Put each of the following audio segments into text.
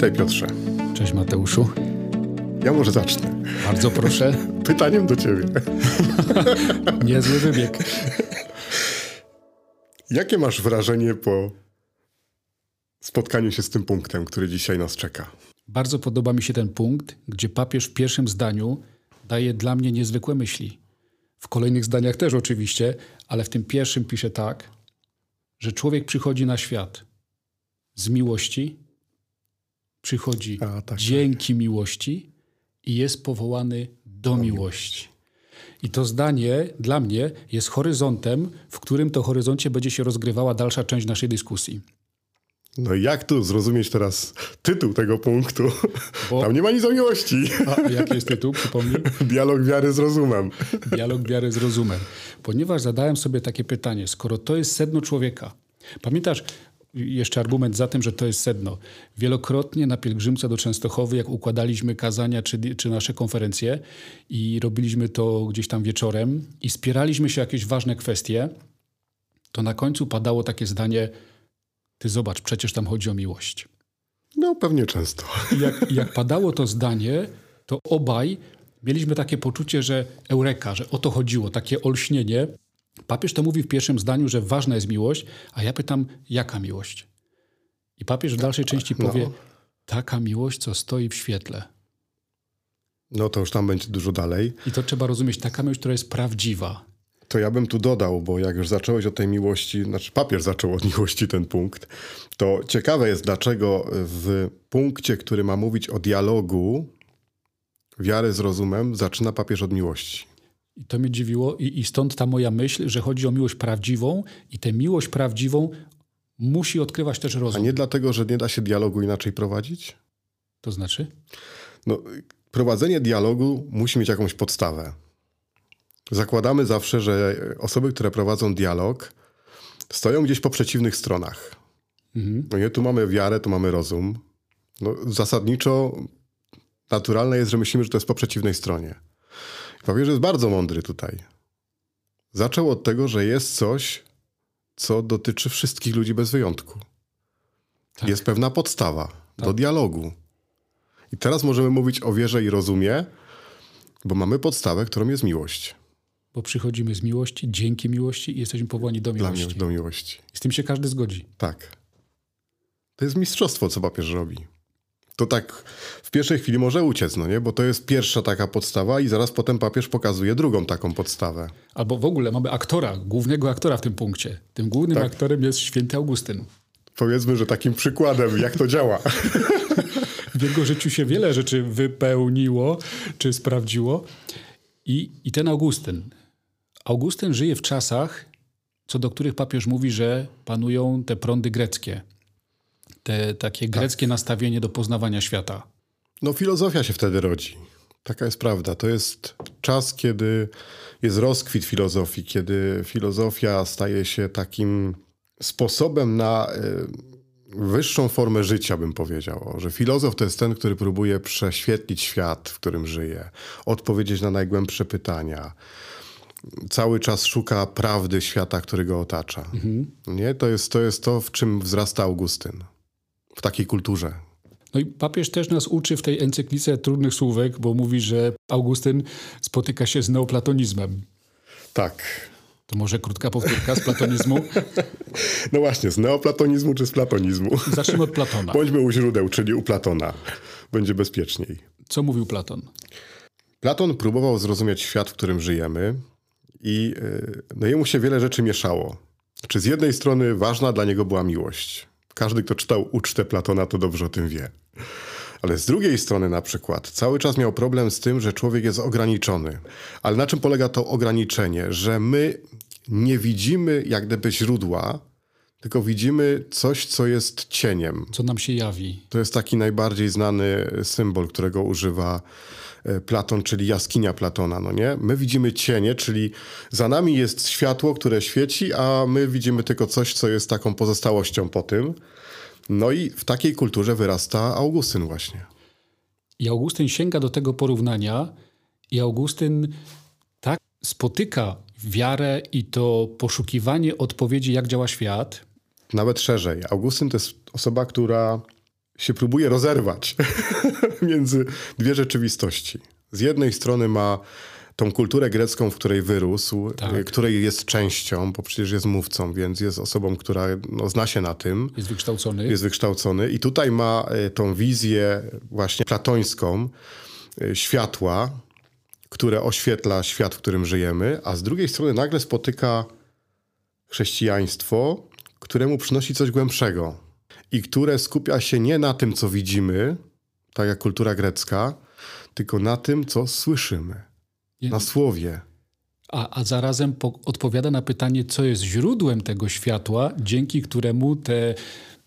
Witaj Piotrze. Cześć Mateuszu. Ja może zacznę. Bardzo proszę. Pytaniem do ciebie. Niezły wybieg. Jakie masz wrażenie po spotkaniu się z tym punktem, który dzisiaj nas czeka? Bardzo podoba mi się ten punkt, gdzie papież w pierwszym zdaniu daje dla mnie niezwykłe myśli. W kolejnych zdaniach też oczywiście, ale w tym pierwszym pisze tak, że człowiek przychodzi na świat z miłości, przychodzi A, tak, dzięki miłości i jest powołany do miłości. I to zdanie dla mnie jest horyzontem, w którym to horyzoncie będzie się rozgrywała dalsza część naszej dyskusji. No i jak tu zrozumieć teraz tytuł tego punktu? Bo- Tam nie ma nic o miłości. A jaki jest tytuł? Przypomnij. Dialog wiary z rozumem. Dialog wiary z rozumem. Ponieważ zadałem sobie takie pytanie, skoro to jest sedno człowieka, pamiętasz jeszcze argument za tym, że to jest sedno. Wielokrotnie na pielgrzymce do Częstochowy, jak układaliśmy kazania czy, czy nasze konferencje i robiliśmy to gdzieś tam wieczorem i spieraliśmy się o jakieś ważne kwestie, to na końcu padało takie zdanie, ty zobacz, przecież tam chodzi o miłość. No pewnie często. Jak, jak padało to zdanie, to obaj mieliśmy takie poczucie, że eureka, że o to chodziło, takie olśnienie. Papież to mówi w pierwszym zdaniu, że ważna jest miłość, a ja pytam, jaka miłość? I papież w dalszej części No. powie, taka miłość, co stoi w świetle. No to już tam będzie dużo dalej. I to trzeba rozumieć, taka miłość, która jest prawdziwa. To ja bym tu dodał, bo jak już zacząłeś od tej miłości, znaczy papież zaczął od miłości ten punkt, to ciekawe jest, dlaczego w punkcie, który ma mówić o dialogu wiary z rozumem, zaczyna papież od miłości. I to mnie dziwiło i, i stąd ta moja myśl, że chodzi o miłość prawdziwą i tę miłość prawdziwą musi odkrywać też A rozum. nie dlatego, że nie da się dialogu inaczej prowadzić? To znaczy? No, prowadzenie dialogu musi mieć jakąś podstawę. Zakładamy zawsze, że osoby, które prowadzą dialog, stoją gdzieś po przeciwnych stronach. Mhm. No nie, tu mamy wiarę, tu mamy rozum. No, zasadniczo naturalne jest, że myślimy, że to jest po przeciwnej stronie. I Papież jest bardzo mądry tutaj. Zaczął od tego, że jest coś, co dotyczy wszystkich ludzi bez wyjątku. Tak. Jest pewna podstawa do dialogu. I teraz możemy mówić o wierze i rozumie, bo mamy podstawę, którą jest miłość. Bo przychodzimy z miłości, dzięki miłości i jesteśmy powołani do Dla miłości. mnie do miłości. Z tym się każdy zgodzi. Tak. To jest mistrzostwo, co papież robi. To tak w pierwszej chwili może uciec, no nie? Bo to jest pierwsza taka podstawa i zaraz potem papież pokazuje drugą taką podstawę. Albo w ogóle mamy aktora, głównego aktora w tym punkcie. Tym głównym Tak. aktorem jest święty Augustyn. Powiedzmy, że takim przykładem, jak to działa. W jego życiu się wiele rzeczy wypełniło, czy sprawdziło. I, I ten Augustyn. Augustyn żyje w czasach, co do których papież mówi, że panują te prądy greckie. Te takie greckie nastawienie do poznawania świata. No filozofia się wtedy rodzi. Taka jest prawda. To jest czas, kiedy jest rozkwit filozofii, kiedy filozofia staje się takim sposobem na y, wyższą formę życia, bym powiedział. Że filozof to jest ten, który próbuje prześwietlić świat, w którym żyje, odpowiedzieć na najgłębsze pytania. Cały czas szuka prawdy świata, który go otacza. Nie? To, jest, to jest to, w czym wzrasta Augustyn. W takiej kulturze, No i papież też nas uczy w tej encyklice trudnych słówek, bo mówi, że Augustyn spotyka się z neoplatonizmem. tak. To może krótka powtórka z platonizmu. No właśnie, z neoplatonizmu czy z platonizmu? Zacznijmy od Platona. Bądźmy u źródeł, czyli u Platona. Będzie bezpieczniej. Co mówił Platon? Platon próbował zrozumieć świat, w którym żyjemy i yy, no jemu się wiele rzeczy mieszało. Czy z jednej strony ważna dla niego była miłość. Każdy, kto czytał ucztę Platona, to dobrze o tym wie. Ale z drugiej strony na przykład cały czas miał problem z tym, że człowiek jest ograniczony. Ale na czym polega to ograniczenie? Że my nie widzimy jak gdyby źródła, tylko widzimy coś, co jest cieniem. Co nam się jawi? To jest taki najbardziej znany symbol, którego używa e, Platon, czyli jaskinia Platona, no nie? My widzimy cienie, czyli za nami jest światło, które świeci, a my widzimy tylko coś, co jest taką pozostałością po tym. No i w takiej kulturze wyrasta Augustyn właśnie. I Augustyn sięga do tego porównania i Augustyn tak spotyka wiarę i to poszukiwanie odpowiedzi, jak działa świat. Nawet szerzej. Augustyn to jest osoba, która się próbuje rozerwać między dwie rzeczywistości. Z jednej strony ma tą kulturę grecką, w której wyrósł, Tak. y, której jest częścią, bo przecież jest mówcą, więc jest osobą, która no, zna się na tym, Jest wykształcony. jest wykształcony. I tutaj ma y, tą wizję właśnie platońską y, światła, które oświetla świat, w którym żyjemy, a z drugiej strony nagle spotyka chrześcijaństwo, któremu przynosi coś głębszego i które skupia się nie na tym, co widzimy, tak jak kultura grecka, tylko na tym, co słyszymy, na słowie. A, a zarazem po, odpowiada na pytanie, co jest źródłem tego światła, dzięki któremu te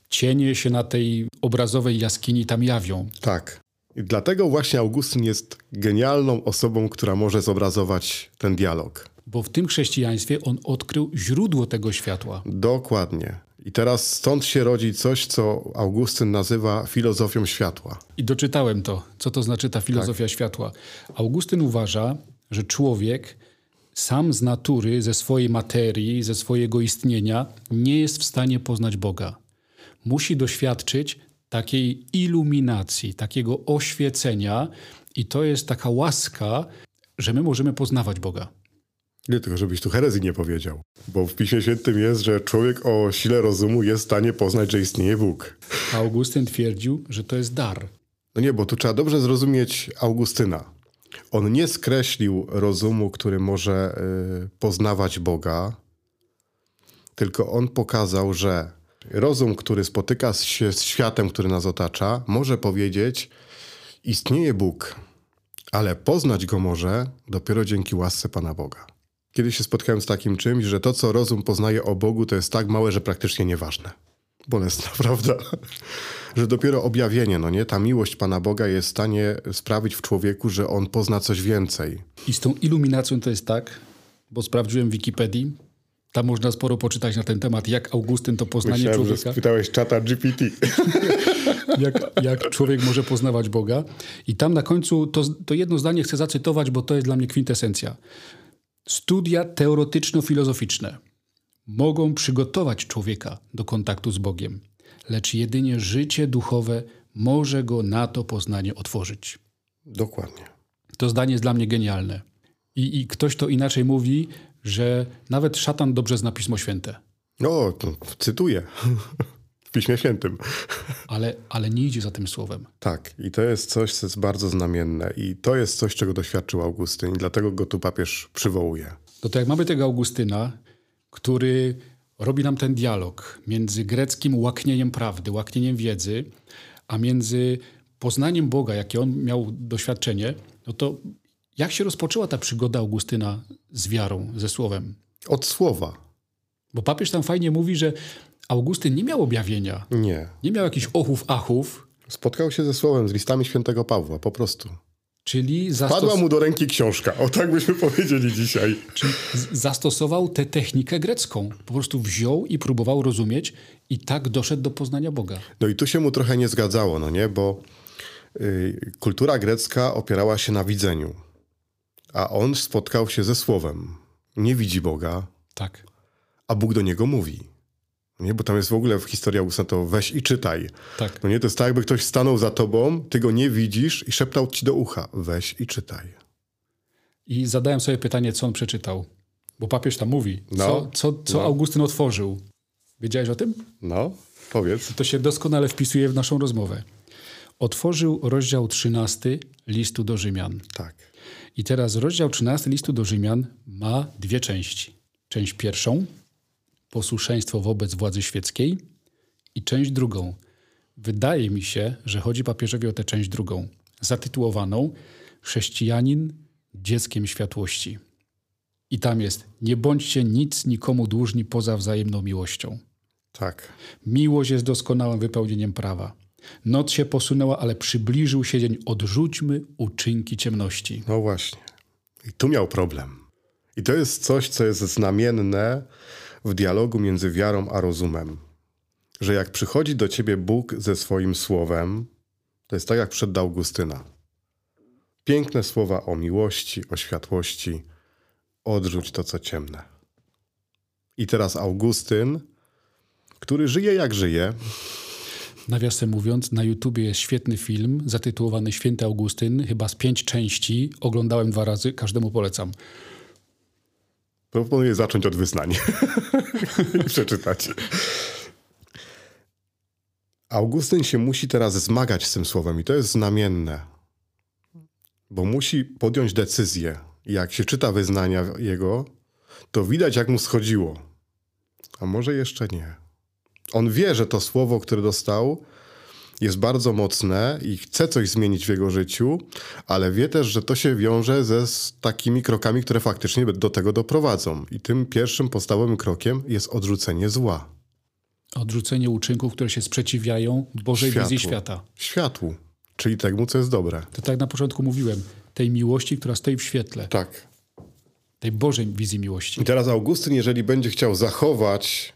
cienie się na tej obrazowej jaskini tam jawią. Tak. I dlatego właśnie Augustyn jest genialną osobą, która może zobrazować ten dialog. Bo w tym chrześcijaństwie on odkrył źródło tego światła. Dokładnie. I teraz stąd się rodzi coś, co Augustyn nazywa filozofią światła. I doczytałem to, co to znaczy ta filozofia światła. Augustyn uważa, że człowiek sam z natury, ze swojej materii, ze swojego istnienia nie jest w stanie poznać Boga. Musi doświadczyć takiej iluminacji, takiego oświecenia, i to jest taka łaska, że my możemy poznawać Boga. Nie tylko, żebyś tu herezji nie powiedział. Bo w Piśmie Świętym jest, że człowiek o sile rozumu jest w stanie poznać, że istnieje Bóg. A Augustyn twierdził, że to jest dar. No nie, bo tu trzeba dobrze zrozumieć Augustyna. On nie skreślił rozumu, który może y, poznawać Boga, tylko on pokazał, że rozum, który spotyka się z światem, który nas otacza, może powiedzieć: Istnieje Bóg, ale poznać go może dopiero dzięki łasce Pana Boga. Kiedyś się spotkałem z takim czymś, że to, co rozum poznaje o Bogu, to jest tak małe, że praktycznie nieważne. Bolesna, prawda? że dopiero objawienie, no nie? Ta miłość Pana Boga jest w stanie sprawić w człowieku, że on pozna coś więcej. I z tą iluminacją to jest tak, bo sprawdziłem w Wikipedii, tam można sporo poczytać na ten temat, jak Augustyn to poznanie Myślałem, że człowieka, spytałeś czata GPT. jak, jak człowiek może poznawać Boga. I tam na końcu to, to jedno zdanie chcę zacytować, bo to jest dla mnie kwintesencja. Studia teoretyczno-filozoficzne mogą przygotować człowieka do kontaktu z Bogiem, lecz jedynie życie duchowe może go na to poznanie otworzyć. Dokładnie. To zdanie jest dla mnie genialne. I, I ktoś to inaczej mówi, że nawet szatan dobrze zna Pismo Święte, O, to cytuję. Piśmie Świętym. ale, ale nie idzie za tym słowem. Tak, i to jest coś, co jest bardzo znamienne. I to jest coś, czego doświadczył Augustyn, i dlatego go tu papież przywołuje. No to jak mamy tego Augustyna, który robi nam ten dialog między greckim łaknieniem prawdy, łaknieniem wiedzy, a między poznaniem Boga, jakie on miał doświadczenie, no to jak się rozpoczęła ta przygoda Augustyna z wiarą, ze słowem? Od słowa. Bo papież tam fajnie mówi, że Augustyn nie miał objawienia, Nie. nie miał jakichś ochów, achów, Spotkał się ze słowem, z listami świętego Pawła, po prostu. czyli, Padła zastos- mu do ręki książka. O tak byśmy powiedzieli dzisiaj. czyli zastosował tę technikę grecką. Po prostu wziął i próbował rozumieć i tak doszedł do poznania Boga. No i tu się mu trochę nie zgadzało, no nie? Bo y, kultura grecka opierała się na widzeniu. A on spotkał się ze słowem. Nie widzi Boga, Tak. a Bóg do niego mówi. Nie, bo tam jest w ogóle w historii Augusta to weź i czytaj. Tak. No nie, to jest tak, jakby ktoś stanął za tobą, ty go nie widzisz i szeptał ci do ucha. Weź i czytaj. I zadałem sobie pytanie, co on przeczytał. Bo papież tam mówi, No. co, co, co No. Augustyn otworzył. Wiedziałeś o tym? No, powiedz. To się doskonale wpisuje w naszą rozmowę. Otworzył rozdział 13 listu do Rzymian. Tak. I teraz rozdział 13 listu do Rzymian ma dwie części. Część pierwszą, posłuszeństwo wobec władzy świeckiej i część drugą. Wydaje mi się, że chodzi papieżowi o tę część drugą, zatytułowaną Chrześcijanin dzieckiem światłości. I tam jest: Nie bądźcie nic nikomu dłużni poza wzajemną miłością. Tak. Miłość jest doskonałym wypełnieniem prawa. Noc się posunęła, ale przybliżył się dzień. Odrzućmy uczynki ciemności. No właśnie. I tu miał problem. I to jest coś, co jest znamienne w dialogu między wiarą a rozumem. Że jak przychodzi do ciebie Bóg ze swoim słowem, to jest tak jak przed Augustyna. Piękne słowa o miłości, o światłości. Odrzuć to, co ciemne. I teraz Augustyn, który żyje jak żyje, Nawiasem mówiąc, na YouTubie jest świetny film zatytułowany Święty Augustyn, chyba z pięć części. Oglądałem dwa razy, każdemu polecam. Proponuję zacząć od wyznań i przeczytać. Augustyn się musi teraz zmagać z tym słowem i to jest znamienne, bo musi podjąć decyzję. Jak się czyta wyznania jego, to widać, jak mu schodziło. A może jeszcze nie. On wie, że to słowo, które dostał, jest bardzo mocne i chce coś zmienić w jego życiu, ale wie też, że to się wiąże ze takimi krokami, które faktycznie do tego doprowadzą. I tym pierwszym podstawowym krokiem jest odrzucenie zła. Odrzucenie uczynków, które się sprzeciwiają Bożej Światło. wizji świata. Światłu, czyli temu, co jest dobre. To tak na początku mówiłem, tej miłości, która stoi w świetle. Tak. Tej Bożej wizji miłości. I teraz Augustyn, jeżeli będzie chciał zachować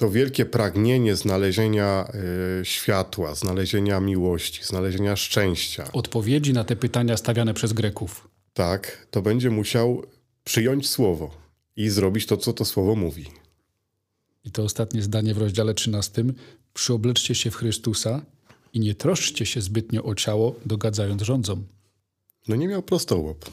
to wielkie pragnienie znalezienia y, światła, znalezienia miłości, znalezienia szczęścia. Odpowiedzi na te pytania stawiane przez Greków. Tak, to będzie musiał przyjąć słowo i zrobić to, co to słowo mówi. I to ostatnie zdanie w rozdziale 13. Przyobleczcie się w Chrystusa i nie troszczcie się zbytnio o ciało, dogadzając rządzom. No nie miał prostołop.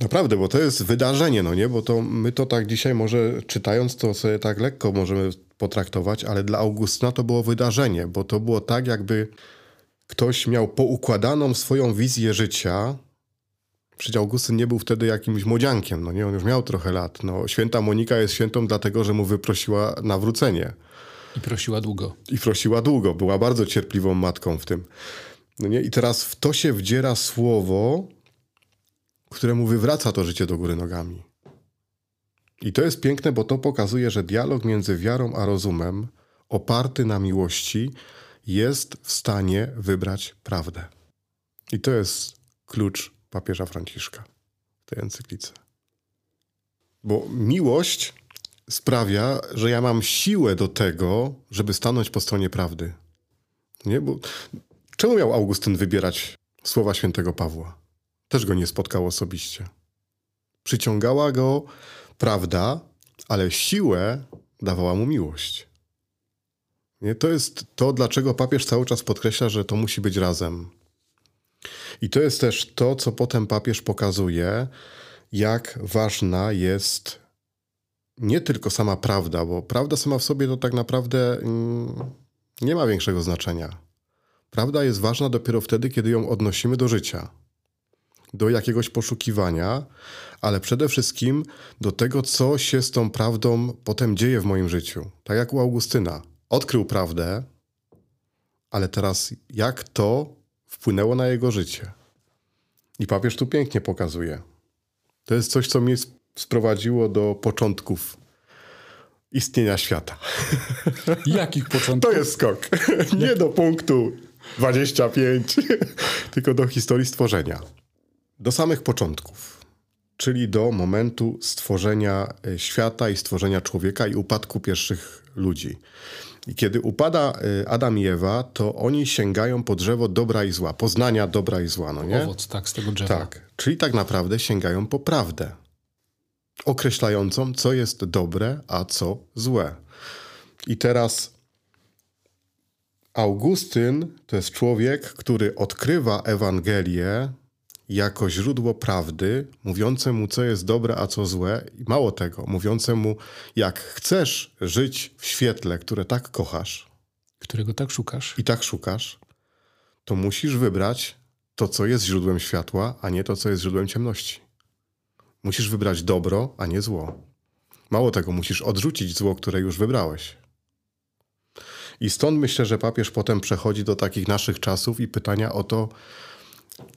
Naprawdę, bo to jest wydarzenie, no nie? Bo to my to tak dzisiaj może czytając to sobie tak lekko możemy potraktować, ale dla Augustyna to było wydarzenie, bo to było tak jakby ktoś miał poukładaną swoją wizję życia. Przecież Augustyn nie był wtedy jakimś młodziankiem, no nie? On już miał trochę lat. No, święta Monika jest świętą dlatego, że mu wyprosiła nawrócenie. I prosiła długo. I prosiła długo. Była bardzo cierpliwą matką w tym. No nie? I teraz w to się wdziera słowo, któremu wywraca to życie do góry nogami. I to jest piękne, bo to pokazuje, że dialog między wiarą a rozumem, oparty na miłości, jest w stanie wybrać prawdę. I to jest klucz papieża Franciszka w tej encyklice. Bo miłość sprawia, że ja mam siłę do tego, żeby stanąć po stronie prawdy. Nie? Bo czemu miał Augustyn wybierać słowa świętego Pawła? Też go nie spotkał osobiście. Przyciągała go prawda, ale siłę dawała mu miłość. Nie? To jest to, dlaczego papież cały czas podkreśla, że to musi być razem. I to jest też to, co potem papież pokazuje, jak ważna jest nie tylko sama prawda, bo prawda sama w sobie to tak naprawdę mm, nie ma większego znaczenia. Prawda jest ważna dopiero wtedy, kiedy ją odnosimy do życia do jakiegoś poszukiwania, ale przede wszystkim do tego, co się z tą prawdą potem dzieje w moim życiu. Tak jak u Augustyna. Odkrył prawdę, ale teraz jak to wpłynęło na jego życie. I papież tu pięknie pokazuje. To jest coś, co mnie sprowadziło do początków istnienia świata. Jakich początków? To jest skok. Nie do punktu 25, tylko do historii stworzenia do samych początków, czyli do momentu stworzenia e, świata i stworzenia człowieka i upadku pierwszych ludzi. I kiedy upada e, Adam i Ewa, to oni sięgają po drzewo dobra i zła, poznania dobra i zła, no nie? Owoc, tak, z tego drzewa. Tak, czyli tak naprawdę sięgają po prawdę, określającą, co jest dobre, a co złe. I teraz Augustyn to jest człowiek, który odkrywa Ewangelię jako źródło prawdy, mówiące mu, co jest dobre, a co złe, i mało tego, mówiące mu, jak chcesz żyć w świetle, które tak kochasz, którego tak szukasz, i tak szukasz, to musisz wybrać to, co jest źródłem światła, a nie to, co jest źródłem ciemności. Musisz wybrać dobro, a nie zło. Mało tego, musisz odrzucić zło, które już wybrałeś. I stąd myślę, że papież potem przechodzi do takich naszych czasów i pytania o to,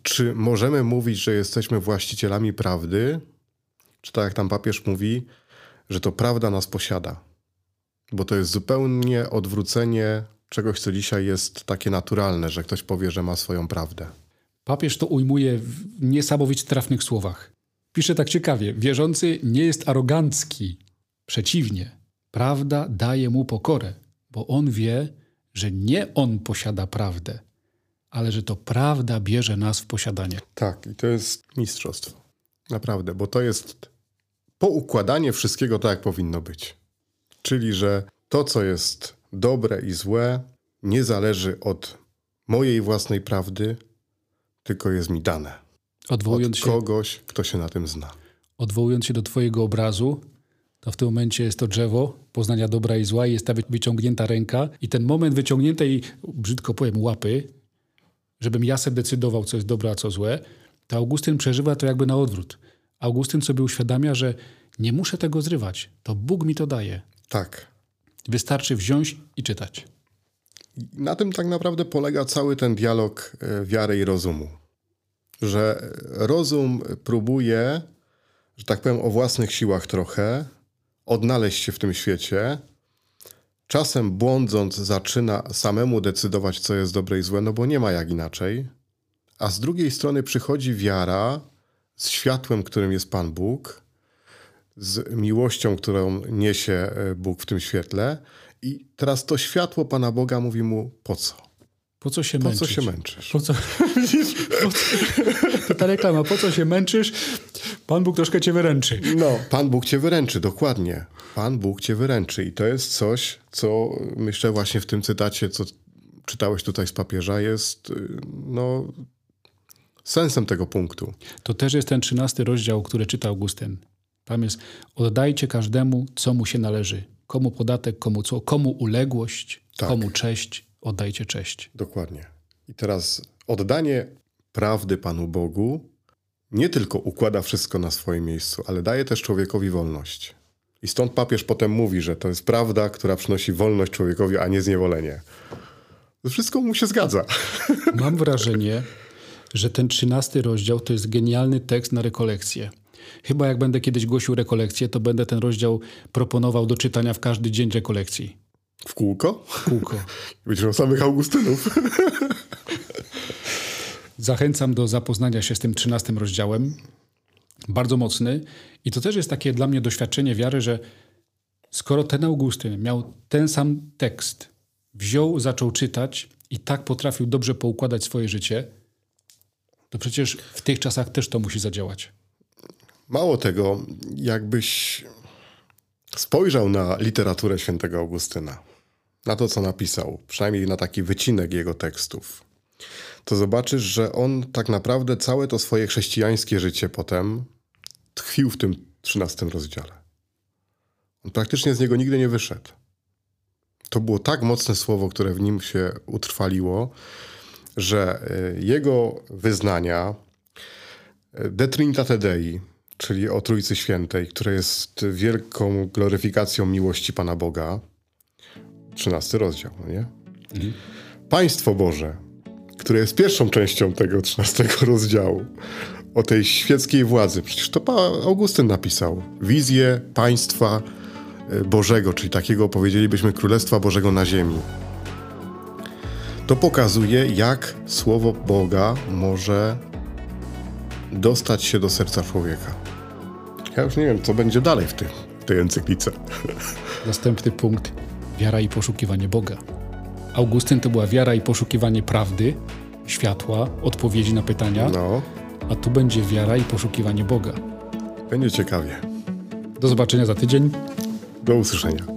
czy możemy mówić, że jesteśmy właścicielami prawdy? Czy tak jak tam papież mówi, że to prawda nas posiada? Bo to jest zupełnie odwrócenie czegoś, co dzisiaj jest takie naturalne, że ktoś powie, że ma swoją prawdę. Papież to ujmuje w niesamowicie trafnych słowach. Pisze tak ciekawie: Wierzący nie jest arogancki. Przeciwnie, prawda daje mu pokorę, bo on wie, że nie on posiada prawdę, ale że to prawda bierze nas w posiadanie. Tak, i to jest mistrzostwo. Naprawdę, bo to jest poukładanie wszystkiego tak, jak powinno być. Czyli, że to, co jest dobre i złe, nie zależy od mojej własnej prawdy, tylko jest mi dane. Odwołując od się, kogoś, kto się na tym zna. odwołując się do Twojego obrazu, to w tym momencie jest to drzewo poznania dobra i zła i jest ta wy- wyciągnięta ręka i ten moment wyciągniętej, brzydko powiem, łapy, żebym ja sobie decydował, co jest dobre, a co złe, to Augustyn przeżywa to jakby na odwrót. Augustyn sobie uświadamia, że nie muszę tego zrywać, to Bóg mi to daje. Tak. Wystarczy wziąć i czytać. Na tym tak naprawdę polega cały ten dialog e, wiary i rozumu. Że rozum próbuje, że tak powiem, o własnych siłach trochę odnaleźć się w tym świecie. Czasem błądząc zaczyna samemu decydować, co jest dobre i złe, no bo nie ma jak inaczej. A z drugiej strony przychodzi wiara z światłem, którym jest Pan Bóg, z miłością, którą niesie e, Bóg w tym świetle. I teraz to światło Pana Boga mówi mu, po co? Po co się Po męczyć? co się męczysz? Po co? po co? To ta reklama, po co się męczysz? Pan Bóg troszkę cię wyręczy. No, Pan Bóg cię wyręczy, dokładnie. Pan Bóg cię wyręczy. I to jest coś, co myślę właśnie w tym cytacie, co czytałeś tutaj z papieża, jest y, no, sensem tego punktu. To też jest ten trzynasty rozdział, który czyta Augustyn. Tam jest oddajcie każdemu, co mu się należy. Komu podatek, komu co, komu uległość, Tak. komu cześć, oddajcie cześć. Dokładnie. I teraz oddanie prawdy Panu Bogu nie tylko układa wszystko na swoim miejscu, ale daje też człowiekowi wolność. I stąd papież potem mówi, że to jest prawda, która przynosi wolność człowiekowi, a nie zniewolenie. To wszystko mu się zgadza. Mam wrażenie, że ten trzynasty rozdział to jest genialny tekst na rekolekcję. Chyba jak będę kiedyś głosił rekolekcję, to będę ten rozdział proponował do czytania w każdy dzień rekolekcji. W kółko? W kółko. Miał samych Augustynów. Zachęcam do zapoznania się z tym trzynastym rozdziałem. Bardzo mocny. I to też jest takie dla mnie doświadczenie wiary, że skoro ten Augustyn miał ten sam tekst, wziął, zaczął czytać i tak potrafił dobrze poukładać swoje życie, to przecież w tych czasach też to musi zadziałać. Mało tego, jakbyś spojrzał na literaturę świętego Augustyna, na to, co napisał, przynajmniej na taki wycinek jego tekstów, to zobaczysz, że on tak naprawdę całe to swoje chrześcijańskie życie potem tkwił w tym trzynastym rozdziale. On praktycznie z niego nigdy nie wyszedł. To było tak mocne słowo, które w nim się utrwaliło, że y, jego wyznania y, De Trinitate Dei, czyli o Trójcy Świętej, które jest wielką gloryfikacją miłości Pana Boga, 13 rozdział, no nie? Państwo Boże, które jest pierwszą częścią tego 13 rozdziału, o tej świeckiej władzy. Przecież to Augustyn napisał. Wizję państwa y, Bożego, czyli takiego powiedzielibyśmy Królestwa Bożego na ziemi. To pokazuje, jak słowo Boga może dostać się do serca człowieka. Ja już nie wiem, co będzie dalej w, tym, w tej encyklice. Następny punkt. Wiara i poszukiwanie Boga. Augustyn to była wiara i poszukiwanie prawdy, światła, odpowiedzi na pytania, No, a tu będzie wiara i poszukiwanie Boga. będzie ciekawie. Do zobaczenia za tydzień. Do usłyszenia.